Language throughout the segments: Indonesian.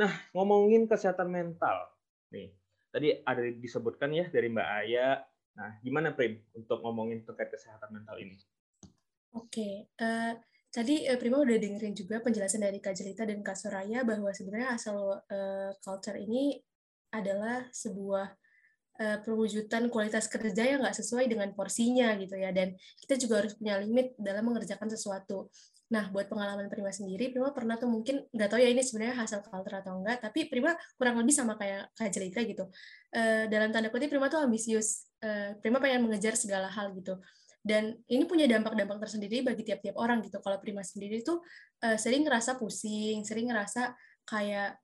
Nah, ngomongin kesehatan mental. Nih, tadi ada disebutkan ya dari Mbak Aya. Nah, gimana Prim untuk ngomongin terkait kesehatan mental ini? Oke, uh, tadi uh, Prima udah dengerin juga penjelasan dari Kak Jelita dan Kak Soraya bahwa sebenarnya asal uh, culture ini adalah sebuah uh, perwujudan kualitas kerja yang nggak sesuai dengan porsinya gitu ya dan kita juga harus punya limit dalam mengerjakan sesuatu. Nah, buat pengalaman Prima sendiri, Prima pernah tuh mungkin nggak tahu ya ini sebenarnya hasil culture atau enggak, tapi Prima kurang lebih sama kayak kayak Jelita gitu. Uh, dalam tanda kutip Prima tuh ambisius. Uh, Prima pengen mengejar segala hal gitu. Dan ini punya dampak-dampak tersendiri bagi tiap-tiap orang gitu. Kalau Prima sendiri tuh uh, sering ngerasa pusing, sering ngerasa kayak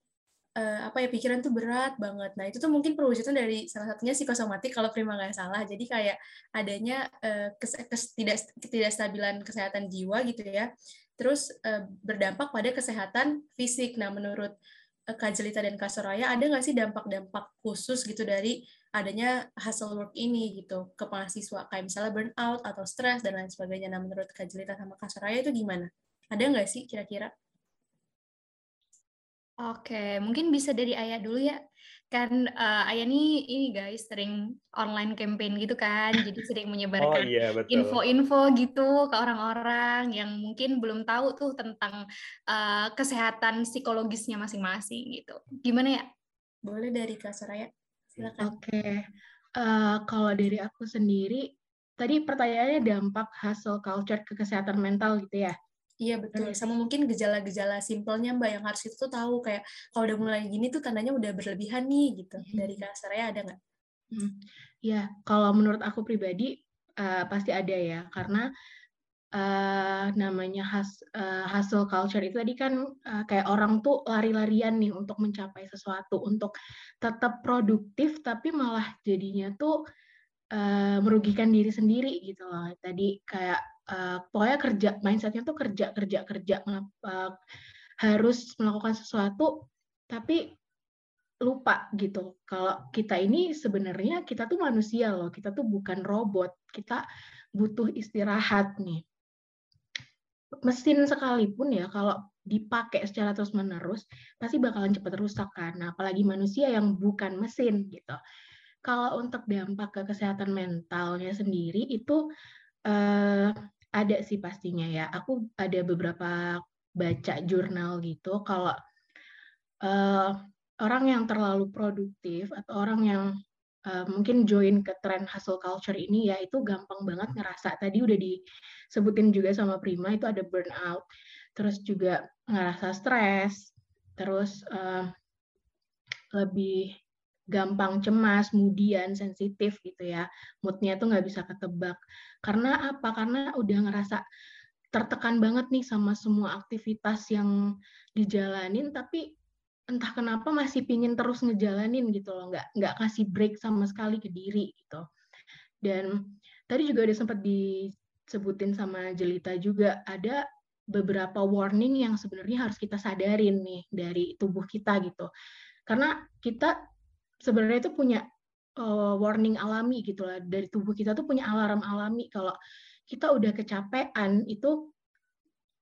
uh, apa ya pikiran tuh berat banget. Nah itu tuh mungkin perwujudan dari salah satunya psikosomatik kalau Prima nggak salah. Jadi kayak adanya uh, kes, kes, tidak ketidakstabilan kesehatan jiwa gitu ya. Terus uh, berdampak pada kesehatan fisik. Nah menurut uh, Kak Jelita dan Kak Soraya ada nggak sih dampak-dampak khusus gitu dari adanya hasil work ini gitu ke mahasiswa kayak misalnya burnout atau stres dan lain sebagainya. Nah menurut Kak Jelita sama Kak Soraya itu gimana? Ada nggak sih kira-kira? Oke, mungkin bisa dari Ayah dulu ya. Kan uh, Ayah nih ini guys sering online campaign gitu kan, jadi sering menyebarkan oh, iya, info-info gitu ke orang-orang yang mungkin belum tahu tuh tentang uh, kesehatan psikologisnya masing-masing gitu. Gimana ya? Boleh dari Kak Soraya, silakan. Oke, uh, kalau dari aku sendiri, tadi pertanyaannya dampak hasil culture ke kesehatan mental gitu ya? Iya betul. Sama mungkin gejala-gejala simpelnya Mbak yang harus itu tuh tahu kayak kalau udah mulai gini tuh tandanya udah berlebihan nih gitu. Hmm. Dari kasarnya ada nggak? Hmm. Ya, kalau menurut aku pribadi uh, pasti ada ya karena uh, namanya has, uh, hustle culture itu tadi kan uh, kayak orang tuh lari-larian nih untuk mencapai sesuatu, untuk tetap produktif tapi malah jadinya tuh uh, merugikan diri sendiri gitu loh. Tadi kayak uh, pokoknya kerja mindsetnya tuh kerja kerja kerja uh, harus melakukan sesuatu tapi lupa gitu. Kalau kita ini sebenarnya kita tuh manusia loh kita tuh bukan robot kita butuh istirahat nih. Mesin sekalipun ya kalau dipakai secara terus menerus pasti bakalan cepat rusak nah, apalagi manusia yang bukan mesin gitu kalau untuk dampak ke kesehatan mentalnya sendiri itu eh, ada sih pastinya ya. Aku ada beberapa baca jurnal gitu. Kalau uh, orang yang terlalu produktif atau orang yang uh, mungkin join ke tren hustle culture ini ya itu gampang banget ngerasa. Tadi udah disebutin juga sama Prima itu ada burnout, terus juga ngerasa stres, terus uh, lebih gampang cemas, kemudian sensitif gitu ya. Moodnya tuh nggak bisa ketebak. Karena apa? Karena udah ngerasa tertekan banget nih sama semua aktivitas yang dijalanin, tapi entah kenapa masih pingin terus ngejalanin gitu loh, nggak nggak kasih break sama sekali ke diri gitu. Dan tadi juga ada sempat disebutin sama Jelita juga ada beberapa warning yang sebenarnya harus kita sadarin nih dari tubuh kita gitu. Karena kita sebenarnya itu punya uh, warning alami gitu lah. Dari tubuh kita tuh punya alarm alami. Kalau kita udah kecapean itu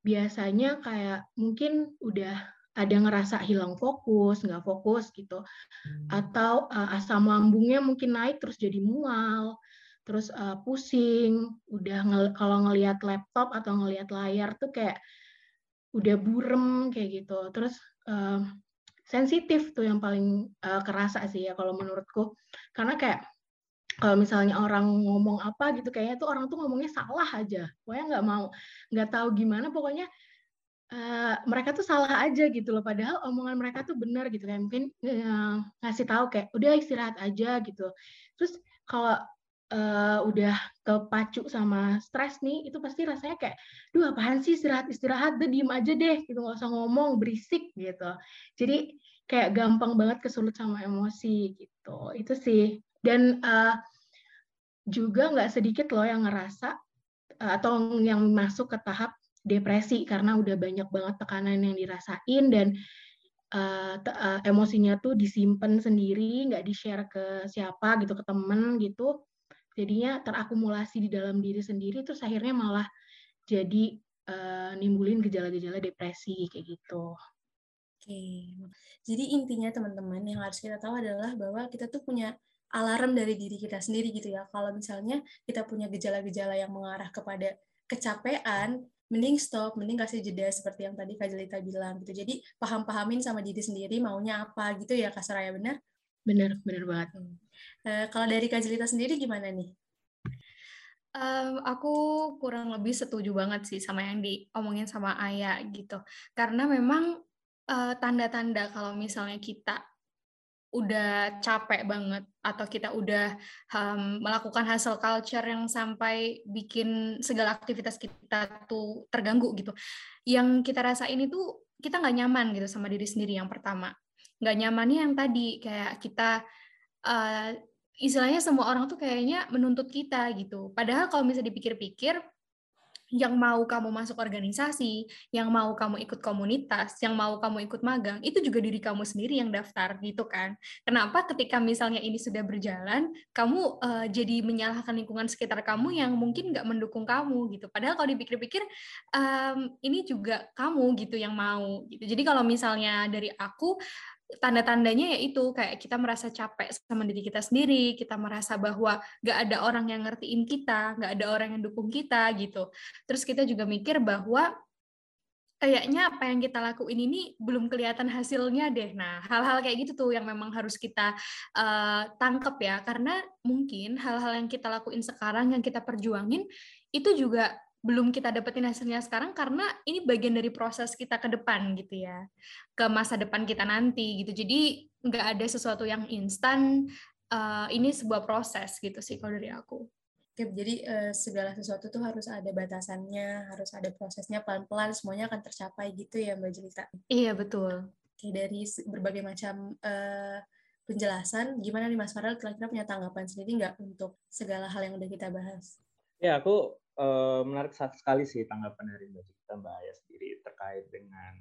biasanya kayak mungkin udah ada ngerasa hilang fokus, nggak fokus gitu, hmm. atau uh, asam lambungnya mungkin naik terus jadi mual, terus uh, pusing, udah ngel kalau ngelihat laptop atau ngelihat layar tuh kayak udah burem kayak gitu, terus uh, sensitif tuh yang paling uh, kerasa sih ya kalau menurutku. Karena kayak kalau misalnya orang ngomong apa gitu kayaknya tuh orang tuh ngomongnya salah aja. Pokoknya nggak mau nggak tahu gimana pokoknya uh, mereka tuh salah aja gitu loh. Padahal omongan mereka tuh benar gitu kayak mungkin uh, ngasih tahu kayak udah istirahat aja gitu. Terus kalau uh, udah kepacu sama stres nih, itu pasti rasanya kayak, duh apaan sih istirahat istirahat, deh diem aja deh, gitu nggak usah ngomong, berisik gitu. Jadi kayak gampang banget kesulut sama emosi gitu. Itu sih. Dan uh, juga nggak sedikit loh yang ngerasa uh, atau yang masuk ke tahap depresi karena udah banyak banget tekanan yang dirasain dan uh, uh, emosinya tuh disimpan sendiri, nggak di-share ke siapa gitu, ke temen gitu jadinya terakumulasi di dalam diri sendiri terus akhirnya malah jadi uh, nimbulin gejala-gejala depresi kayak gitu. Oke, jadi intinya teman-teman yang harus kita tahu adalah bahwa kita tuh punya alarm dari diri kita sendiri gitu ya. Kalau misalnya kita punya gejala-gejala yang mengarah kepada kecapean, mending stop, mending kasih jeda seperti yang tadi Kak bilang gitu. Jadi paham-pahamin sama diri sendiri maunya apa gitu ya Kak Saraya, benar? Benar, benar banget. Hmm. Uh, kalau dari Kak Jelita sendiri gimana nih? Um, aku kurang lebih setuju banget sih sama yang diomongin sama Ayah gitu. Karena memang tanda tanda-tanda kalau misalnya kita udah capek banget atau kita udah um, melakukan hustle culture yang sampai bikin segala aktivitas kita tuh terganggu gitu. Yang kita rasain itu kita nggak nyaman gitu sama diri sendiri yang pertama. Nggak nyamannya yang tadi kayak kita uh, istilahnya semua orang tuh kayaknya menuntut kita gitu. Padahal kalau misalnya dipikir-pikir yang mau kamu masuk organisasi, yang mau kamu ikut komunitas, yang mau kamu ikut magang, itu juga diri kamu sendiri yang daftar gitu kan. Kenapa ketika misalnya ini sudah berjalan, kamu uh, jadi menyalahkan lingkungan sekitar kamu yang mungkin nggak mendukung kamu gitu. Padahal kalau dipikir-pikir um, ini juga kamu gitu yang mau gitu. Jadi kalau misalnya dari aku tanda-tandanya yaitu kayak kita merasa capek sama diri kita sendiri, kita merasa bahwa gak ada orang yang ngertiin kita, gak ada orang yang dukung kita gitu. Terus kita juga mikir bahwa kayaknya apa yang kita lakuin ini belum kelihatan hasilnya deh. Nah, hal-hal kayak gitu tuh yang memang harus kita uh, tangkep ya, karena mungkin hal-hal yang kita lakuin sekarang, yang kita perjuangin, itu juga belum kita dapetin hasilnya sekarang karena ini bagian dari proses kita ke depan gitu ya ke masa depan kita nanti gitu jadi nggak ada sesuatu yang instan uh, ini sebuah proses gitu sih kalau dari aku Oke, jadi uh, segala sesuatu tuh harus ada batasannya, harus ada prosesnya pelan-pelan, semuanya akan tercapai gitu ya Mbak Jelita. Iya betul. Oke, dari berbagai macam uh, penjelasan, gimana nih Mas Farel kira-kira punya tanggapan sendiri nggak untuk segala hal yang udah kita bahas? Ya, aku uh, menarik sekali sih tanggapan dari Mbak Cita Mbak Ayah sendiri terkait dengan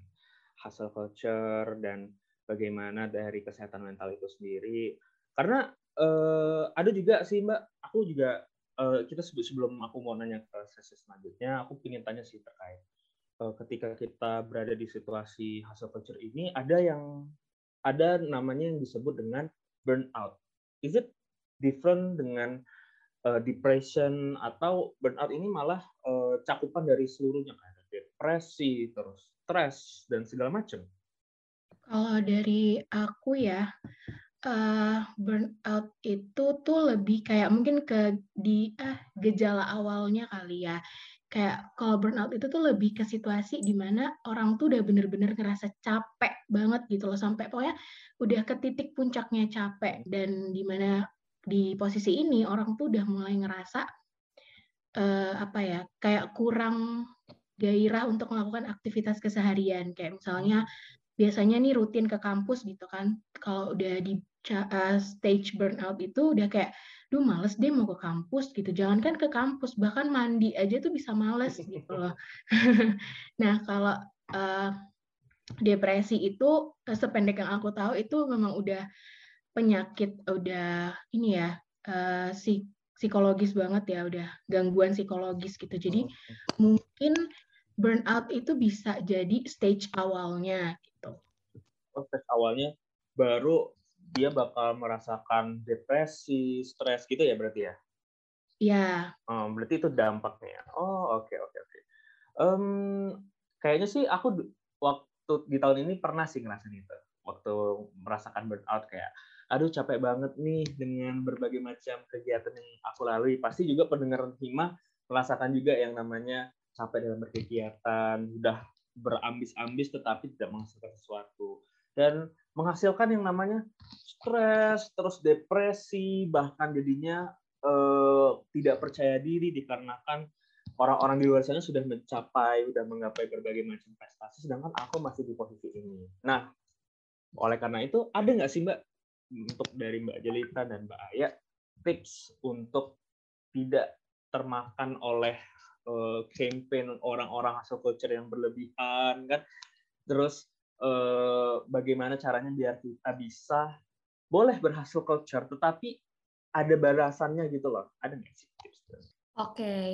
hustle culture dan bagaimana dari kesehatan mental itu sendiri. Karena uh, ada juga sih Mbak, aku juga uh, kita sebelum aku mau nanya ke sesi selanjutnya, aku ingin tanya sih terkait ketika kita berada di situasi hustle culture ini ada yang ada namanya yang disebut dengan burnout. Is it different dengan uh, depression atau burnout ini malah uh, cakupan dari seluruhnya kayak depresi, terus stres dan segala macam. Kalau dari aku ya, uh, burnout itu tuh lebih kayak mungkin ke di ah gejala awalnya kali ya. Kayak kalau burnout itu tuh lebih ke situasi di mana orang tuh udah bener-bener ngerasa capek banget gitu loh sampai pokoknya udah ke titik puncaknya capek dan di mana di posisi ini orang tuh udah mulai ngerasa uh, apa ya kayak kurang gairah untuk melakukan aktivitas keseharian. Kayak misalnya biasanya nih rutin ke kampus gitu kan kalau udah di uh, stage burnout itu udah kayak duh males deh mau ke kampus gitu. Jangankan ke kampus bahkan mandi aja tuh bisa males gitu loh. Nah kalau uh, depresi itu sependek yang aku tahu itu memang udah penyakit udah ini ya uh, si psikologis banget ya udah gangguan psikologis gitu jadi oh. mungkin burnout itu bisa jadi stage awalnya gitu oh, stage awalnya baru dia bakal merasakan depresi stres gitu ya berarti ya Iya. Oh, berarti itu dampaknya. Oh, oke okay, oke okay, oke. Okay. Um, kayaknya sih aku waktu di tahun ini pernah sih ngerasain itu. Waktu merasakan burnout kayak aduh capek banget nih dengan berbagai macam kegiatan yang aku lalui. Pasti juga pendengar Hima merasakan juga yang namanya capek dalam berkegiatan, udah berambis-ambis tetapi tidak menghasilkan sesuatu. Dan menghasilkan yang namanya stres, terus depresi, bahkan jadinya eh, tidak percaya diri dikarenakan orang-orang di luar sana sudah mencapai, sudah menggapai berbagai macam prestasi, sedangkan aku masih di posisi ini. Nah, oleh karena itu, ada nggak sih Mbak untuk dari Mbak Jelita dan Mbak Aya tips untuk tidak termakan oleh uh, campaign orang-orang hasil culture yang berlebihan kan terus uh, bagaimana caranya biar kita bisa boleh berhasil culture tetapi ada balasannya gitu loh ada nggak sih tips Oke, okay.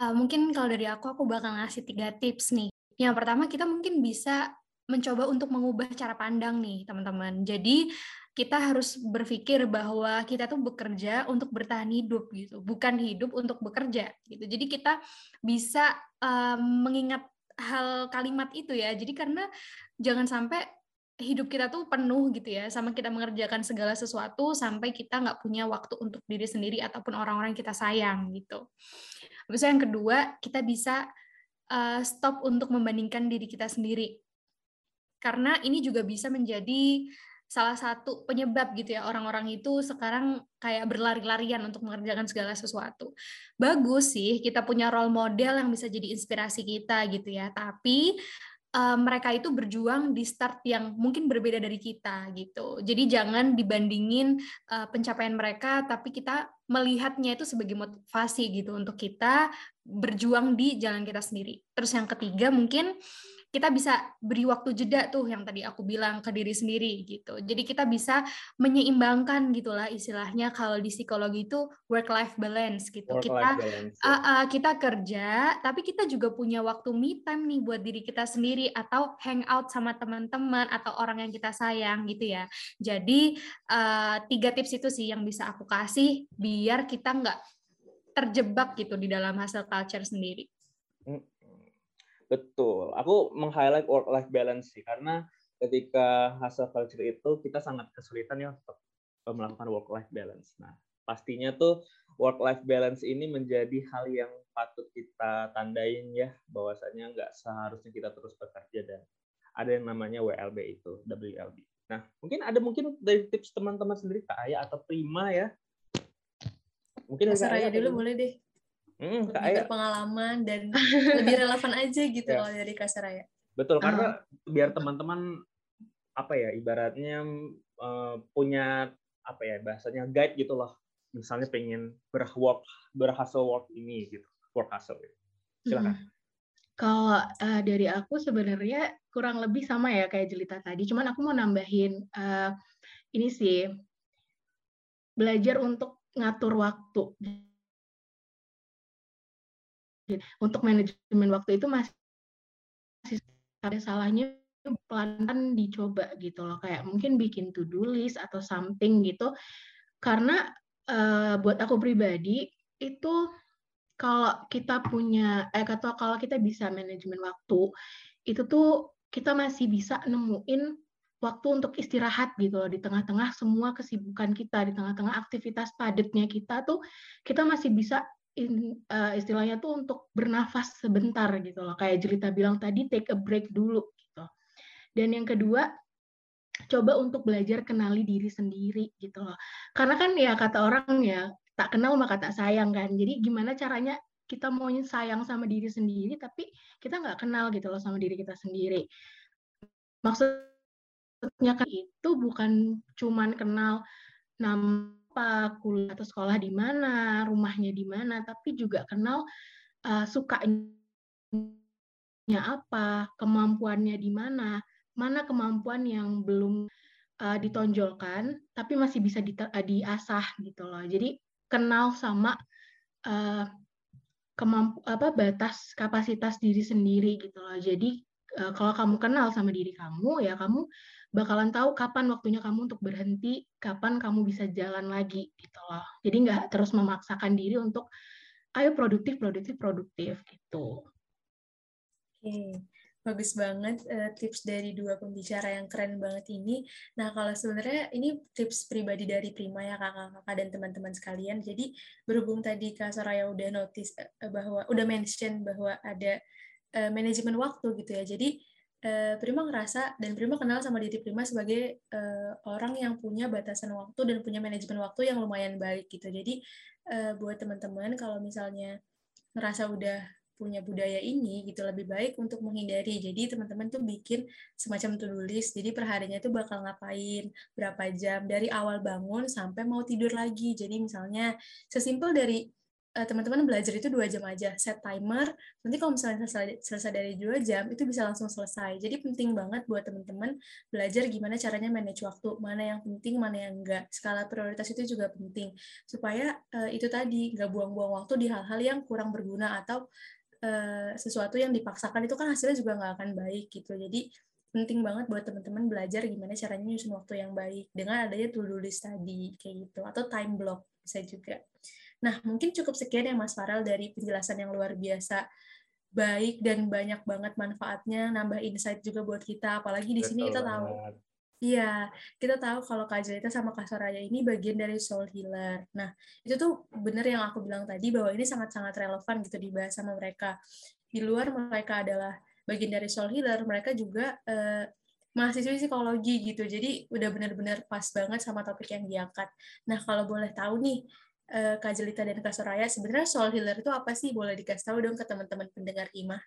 uh, mungkin kalau dari aku, aku bakal ngasih tiga tips nih. Yang pertama, kita mungkin bisa mencoba untuk mengubah cara pandang nih teman-teman. Jadi kita harus berpikir bahwa kita tuh bekerja untuk bertahan hidup gitu, bukan hidup untuk bekerja gitu. Jadi kita bisa um, mengingat hal kalimat itu ya. Jadi karena jangan sampai hidup kita tuh penuh gitu ya sama kita mengerjakan segala sesuatu sampai kita nggak punya waktu untuk diri sendiri ataupun orang-orang kita sayang gitu. Habis yang kedua kita bisa uh, stop untuk membandingkan diri kita sendiri karena ini juga bisa menjadi salah satu penyebab gitu ya orang-orang itu sekarang kayak berlari-larian untuk mengerjakan segala sesuatu. Bagus sih kita punya role model yang bisa jadi inspirasi kita gitu ya. Tapi uh, mereka itu berjuang di start yang mungkin berbeda dari kita gitu. Jadi jangan dibandingin uh, pencapaian mereka tapi kita melihatnya itu sebagai motivasi gitu untuk kita berjuang di jalan kita sendiri. Terus yang ketiga mungkin kita bisa beri waktu jeda tuh yang tadi aku bilang ke diri sendiri gitu. Jadi kita bisa menyeimbangkan gitulah istilahnya kalau di psikologi itu work life balance gitu. Work kita balance, ya. uh, uh, kita kerja tapi kita juga punya waktu me time nih buat diri kita sendiri atau hang out sama teman-teman atau orang yang kita sayang gitu ya. Jadi uh, tiga tips itu sih yang bisa aku kasih biar kita nggak terjebak gitu di dalam hasil culture sendiri. Betul. Aku meng-highlight work-life balance sih, karena ketika hasil culture itu kita sangat kesulitan ya untuk melakukan work-life balance. Nah, pastinya tuh work-life balance ini menjadi hal yang patut kita tandain ya, bahwasanya nggak seharusnya kita terus bekerja dan ada yang namanya WLB itu, WLB. Nah, mungkin ada mungkin dari tips teman-teman sendiri Kak Ayah atau Prima ya. Mungkin Mas Raya dulu boleh deh. Hmm, lebih pengalaman dan lebih relevan aja gitu ya. kalau dari Kasaraya. Betul, karena uh. biar teman-teman apa ya ibaratnya uh, punya apa ya bahasanya guide gitu loh. Misalnya pengen berwork berhasil work ini gitu, work hustle. Gitu. Silakan. Hmm. Kalau uh, dari aku sebenarnya kurang lebih sama ya kayak Jelita tadi, cuman aku mau nambahin uh, ini sih belajar untuk ngatur waktu untuk manajemen waktu itu masih ada salahnya pelan-pelan dicoba gitu loh. Kayak mungkin bikin to do list atau something gitu. Karena uh, buat aku pribadi itu kalau kita punya eh atau kalau kita bisa manajemen waktu itu tuh kita masih bisa nemuin waktu untuk istirahat gitu loh. Di tengah-tengah semua kesibukan kita di tengah-tengah aktivitas padatnya kita tuh kita masih bisa in, uh, istilahnya tuh untuk bernafas sebentar gitu loh. Kayak Jelita bilang tadi, take a break dulu gitu. Dan yang kedua, coba untuk belajar kenali diri sendiri gitu loh. Karena kan ya kata orang ya, tak kenal maka tak sayang kan. Jadi gimana caranya kita mau sayang sama diri sendiri, tapi kita nggak kenal gitu loh sama diri kita sendiri. Maksudnya kan itu bukan cuman kenal nama apa, kuliah atau sekolah di mana, rumahnya di mana, tapi juga kenal uh, sukanya apa, kemampuannya di mana, mana kemampuan yang belum uh, ditonjolkan tapi masih bisa di, uh, diasah gitu loh. Jadi kenal sama uh, kemampu apa batas kapasitas diri sendiri gitu loh. Jadi uh, kalau kamu kenal sama diri kamu ya kamu bakalan tahu kapan waktunya kamu untuk berhenti, kapan kamu bisa jalan lagi gitu loh. Jadi nggak terus memaksakan diri untuk ayo produktif, produktif, produktif gitu. Oke, bagus banget uh, tips dari dua pembicara yang keren banget ini. Nah, kalau sebenarnya ini tips pribadi dari Prima ya kakak-kakak dan teman-teman sekalian. Jadi berhubung tadi Kak Soraya udah notice uh, bahwa udah mention bahwa ada uh, manajemen waktu gitu ya. Jadi uh, Prima ngerasa dan Prima kenal sama diri Prima sebagai uh, orang yang punya batasan waktu dan punya manajemen waktu yang lumayan baik gitu. Jadi uh, buat teman-teman kalau misalnya ngerasa udah punya budaya ini gitu lebih baik untuk menghindari. Jadi teman-teman tuh bikin semacam to-do list. Jadi perharinya tuh bakal ngapain, berapa jam dari awal bangun sampai mau tidur lagi. Jadi misalnya sesimpel dari Eh, teman-teman belajar itu dua jam aja set timer nanti kalau misalnya selesai, selesai dari dua jam itu bisa langsung selesai. Jadi penting banget buat teman-teman belajar gimana caranya manage waktu mana yang penting mana yang enggak. Skala prioritas itu juga penting. Supaya uh, itu tadi nggak buang-buang waktu di hal-hal yang kurang berguna atau uh, sesuatu yang dipaksakan itu kan hasilnya juga nggak akan baik gitu. Jadi penting banget buat teman-teman belajar gimana caranya nyusun waktu yang baik dengan adanya to-do list tadi kayak gitu atau time block bisa juga. Nah, mungkin cukup sekian ya Mas Farel dari penjelasan yang luar biasa baik dan banyak banget manfaatnya, nambah insight juga buat kita. Apalagi di sini kita tahu Iya, kita tahu kalau Kak Jelita sama Kak Soraya ini bagian dari soul healer. Nah, itu tuh bener yang aku bilang tadi bahwa ini sangat-sangat relevan gitu dibahas sama mereka. Di luar mereka adalah bagian dari soul healer, mereka juga eh, mahasiswa psikologi gitu. Jadi udah bener-bener pas banget sama topik yang diangkat. Nah, kalau boleh tahu nih, eh, Kak Jelita dan Kak Soraya, sebenarnya soul healer itu apa sih? Boleh dikasih tahu dong ke teman-teman pendengar IMA.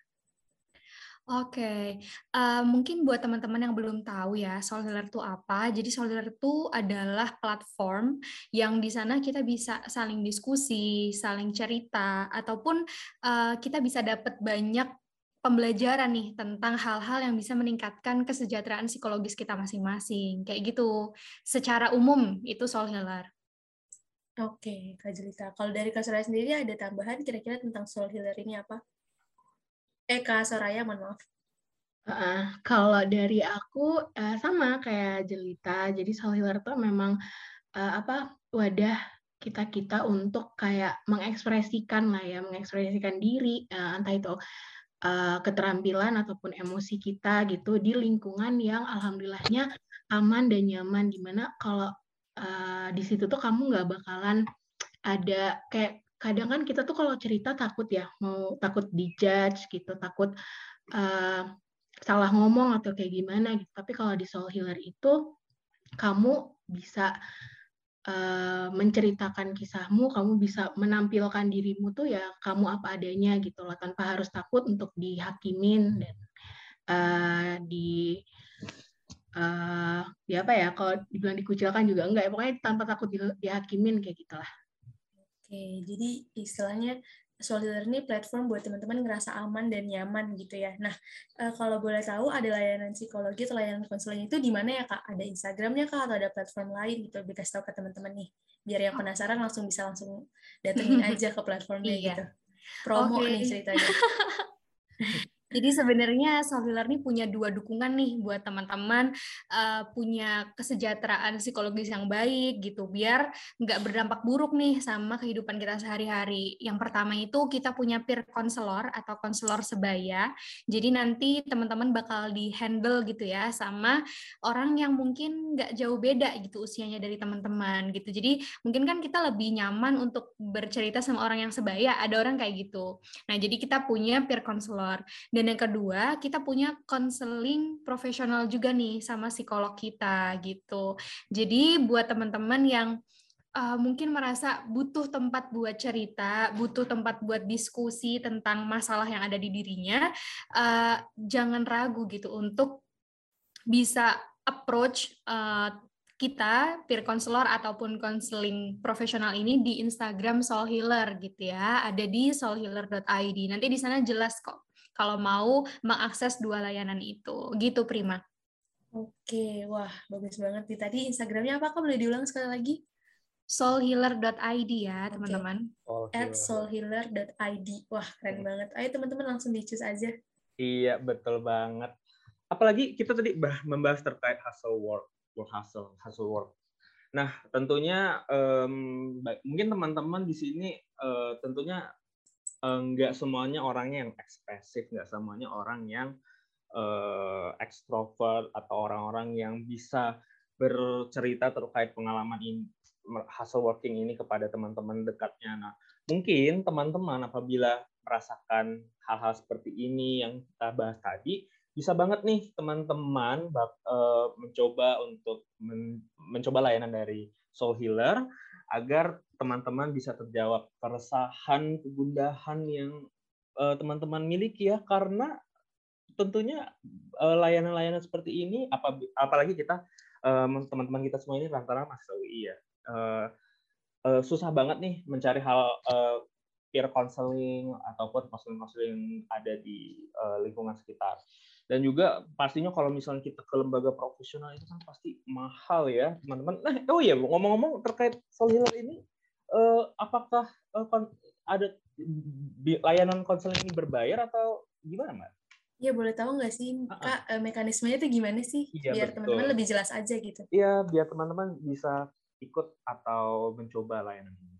Oke, uh, mungkin buat teman-teman yang belum tahu ya, Soul Healer itu apa. Jadi Soul Healer itu adalah platform yang di sana kita bisa saling diskusi, saling cerita, ataupun uh, kita bisa dapat banyak pembelajaran nih tentang hal-hal yang bisa meningkatkan kesejahteraan psikologis kita masing-masing. Kayak gitu. Secara umum itu Soul Healer. Oke, Kak Jelita. Kalau dari Kak Soraya sendiri ada tambahan kira-kira tentang Soul Healer ini apa? Eh, Kak Soraya, mohon maaf. Uh, kalau dari aku uh, sama kayak Jelita, jadi soul healer tuh memang uh, apa wadah kita kita untuk kayak mengekspresikan lah ya, mengekspresikan diri, uh, entah itu uh, keterampilan ataupun emosi kita gitu di lingkungan yang alhamdulillahnya aman dan nyaman. Di mana kalau uh, di situ tuh kamu nggak bakalan ada kayak kadang kan kita tuh kalau cerita takut ya mau takut dijudge gitu takut uh, salah ngomong atau kayak gimana gitu. Tapi kalau di soul healer itu kamu bisa uh, menceritakan kisahmu kamu bisa menampilkan dirimu tuh ya kamu apa adanya gitu loh tanpa harus takut untuk dihakimin dan uh, di uh, ya apa ya kalau dibilang dikucilkan juga enggak ya pokoknya tanpa takut di, dihakimin kayak gitulah Oke, jadi istilahnya Solider ini platform buat teman-teman ngerasa aman dan nyaman gitu ya. Nah, eh, kalau boleh tahu ada layanan psikologi atau layanan konseling itu di mana ya Kak? Ada Instagramnya Kak atau ada platform lain gitu? Biar kasih tahu ke teman-teman nih. Biar yang penasaran langsung bisa langsung datengin aja ke platformnya iya. gitu. Promo okay. nih ceritanya. Jadi sebenarnya Sofilar ini punya dua dukungan nih buat teman-teman uh, punya kesejahteraan psikologis yang baik gitu biar nggak berdampak buruk nih sama kehidupan kita sehari-hari. Yang pertama itu kita punya peer counselor atau konselor sebaya. Jadi nanti teman-teman bakal di handle gitu ya sama orang yang mungkin nggak jauh beda gitu usianya dari teman-teman gitu. Jadi mungkin kan kita lebih nyaman untuk bercerita sama orang yang sebaya. Ada orang kayak gitu. Nah jadi kita punya peer counselor dan dan yang kedua, kita punya konseling profesional juga nih sama psikolog kita gitu. Jadi buat teman-teman yang uh, mungkin merasa butuh tempat buat cerita, butuh tempat buat diskusi tentang masalah yang ada di dirinya, uh, jangan ragu gitu untuk bisa approach uh, kita peer counselor ataupun konseling profesional ini di Instagram Soul Healer gitu ya. Ada di soulhealer.id. Nanti di sana jelas kok kalau mau mengakses dua layanan itu. Gitu Prima. Oke, wah bagus banget nih. Tadi Instagramnya apa? Kak boleh diulang sekali lagi? soulhealer.id ya teman-teman. Okay. At soulhealer.id. Wah keren hmm. banget. Ayo teman-teman langsung dicus aja. Iya betul banget. Apalagi kita tadi membahas terkait hustle work, work hustle, hustle work. Nah tentunya um, mungkin teman-teman di sini uh, tentunya nggak semuanya orangnya yang ekspresif, nggak semuanya orang yang uh, ekstrovert atau orang-orang yang bisa bercerita terkait pengalaman ini, hasil working ini kepada teman-teman dekatnya. Nah, mungkin teman-teman apabila merasakan hal-hal seperti ini yang kita bahas tadi, bisa banget nih teman-teman uh, mencoba untuk men mencoba layanan dari Soul Healer agar teman-teman bisa terjawab keresahan, kegundahan yang uh, teman-teman miliki ya karena tentunya uh, layanan-layanan seperti ini apa apalagi kita teman teman-teman kita semua ini lantaran mahasiswa UI ya. Uh, uh, susah banget nih mencari hal uh, peer counseling ataupun counseling-counseling ada di uh, lingkungan sekitar. Dan juga pastinya kalau misalnya kita ke lembaga profesional itu kan pasti mahal ya, teman-teman. Nah, oh iya, ngomong-ngomong terkait soal ini, uh, apakah uh, ada layanan konseling ini berbayar atau gimana, Mbak? Iya boleh tahu nggak sih kak uh -uh. mekanismenya itu gimana sih iya, biar teman-teman lebih jelas aja gitu? Iya biar teman-teman bisa ikut atau mencoba layanan ini.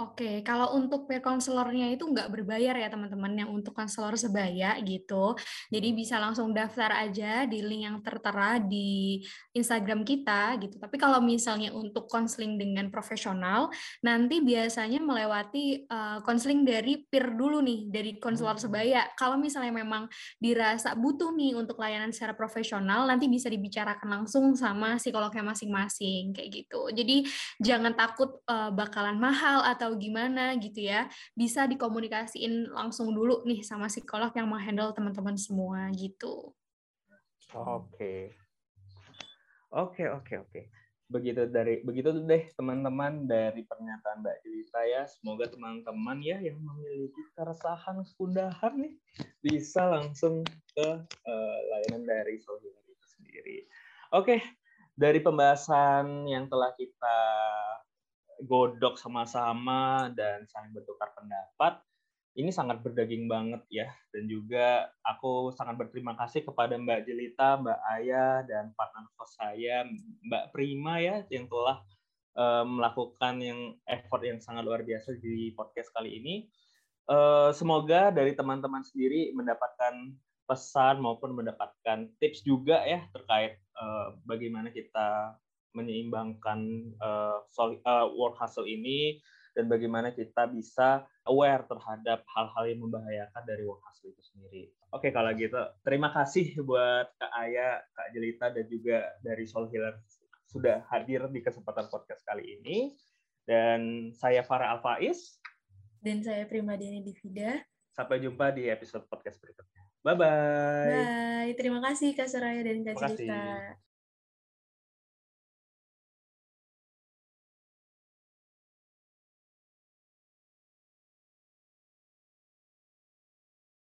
Oke, kalau untuk peer counselor-nya itu nggak berbayar ya teman-teman yang untuk konselor sebaya gitu. Jadi bisa langsung daftar aja di link yang tertera di Instagram kita gitu. Tapi kalau misalnya untuk konseling dengan profesional, nanti biasanya melewati konseling uh, dari peer dulu nih, dari konselor hmm. sebaya. Kalau misalnya memang dirasa butuh nih untuk layanan secara profesional, nanti bisa dibicarakan langsung sama psikolognya masing-masing kayak gitu. Jadi jangan takut uh, bakalan mahal atau atau gimana gitu ya, bisa dikomunikasiin langsung dulu nih sama psikolog yang menghandle teman-teman semua gitu. Oke. Oke, oke, oke. Begitu dari begitu deh teman-teman dari pernyataan Mbak Jelita ya. Semoga teman-teman ya yang memiliki keresahan kegundahan nih bisa langsung ke uh, layanan dari Sohila itu sendiri. Oke, dari pembahasan yang telah kita godok sama-sama dan saling bertukar pendapat ini sangat berdaging banget ya dan juga aku sangat berterima kasih kepada Mbak Jelita, Mbak Aya dan partner host saya Mbak Prima ya yang telah uh, melakukan yang effort yang sangat luar biasa di podcast kali ini. Uh, semoga dari teman-teman sendiri mendapatkan pesan maupun mendapatkan tips juga ya terkait uh, bagaimana kita menyeimbangkan uh, uh, work hustle ini dan bagaimana kita bisa aware terhadap hal-hal yang membahayakan dari work hustle itu sendiri. Oke, kalau gitu terima kasih buat Kak Aya, Kak Jelita dan juga dari Soul Healer sudah hadir di kesempatan podcast kali ini. Dan saya Farah Alfaiz dan saya Prima Diani Divida. Sampai jumpa di episode podcast berikutnya. Bye-bye. Bye. Terima kasih Kak Soraya dan Kak Jelita.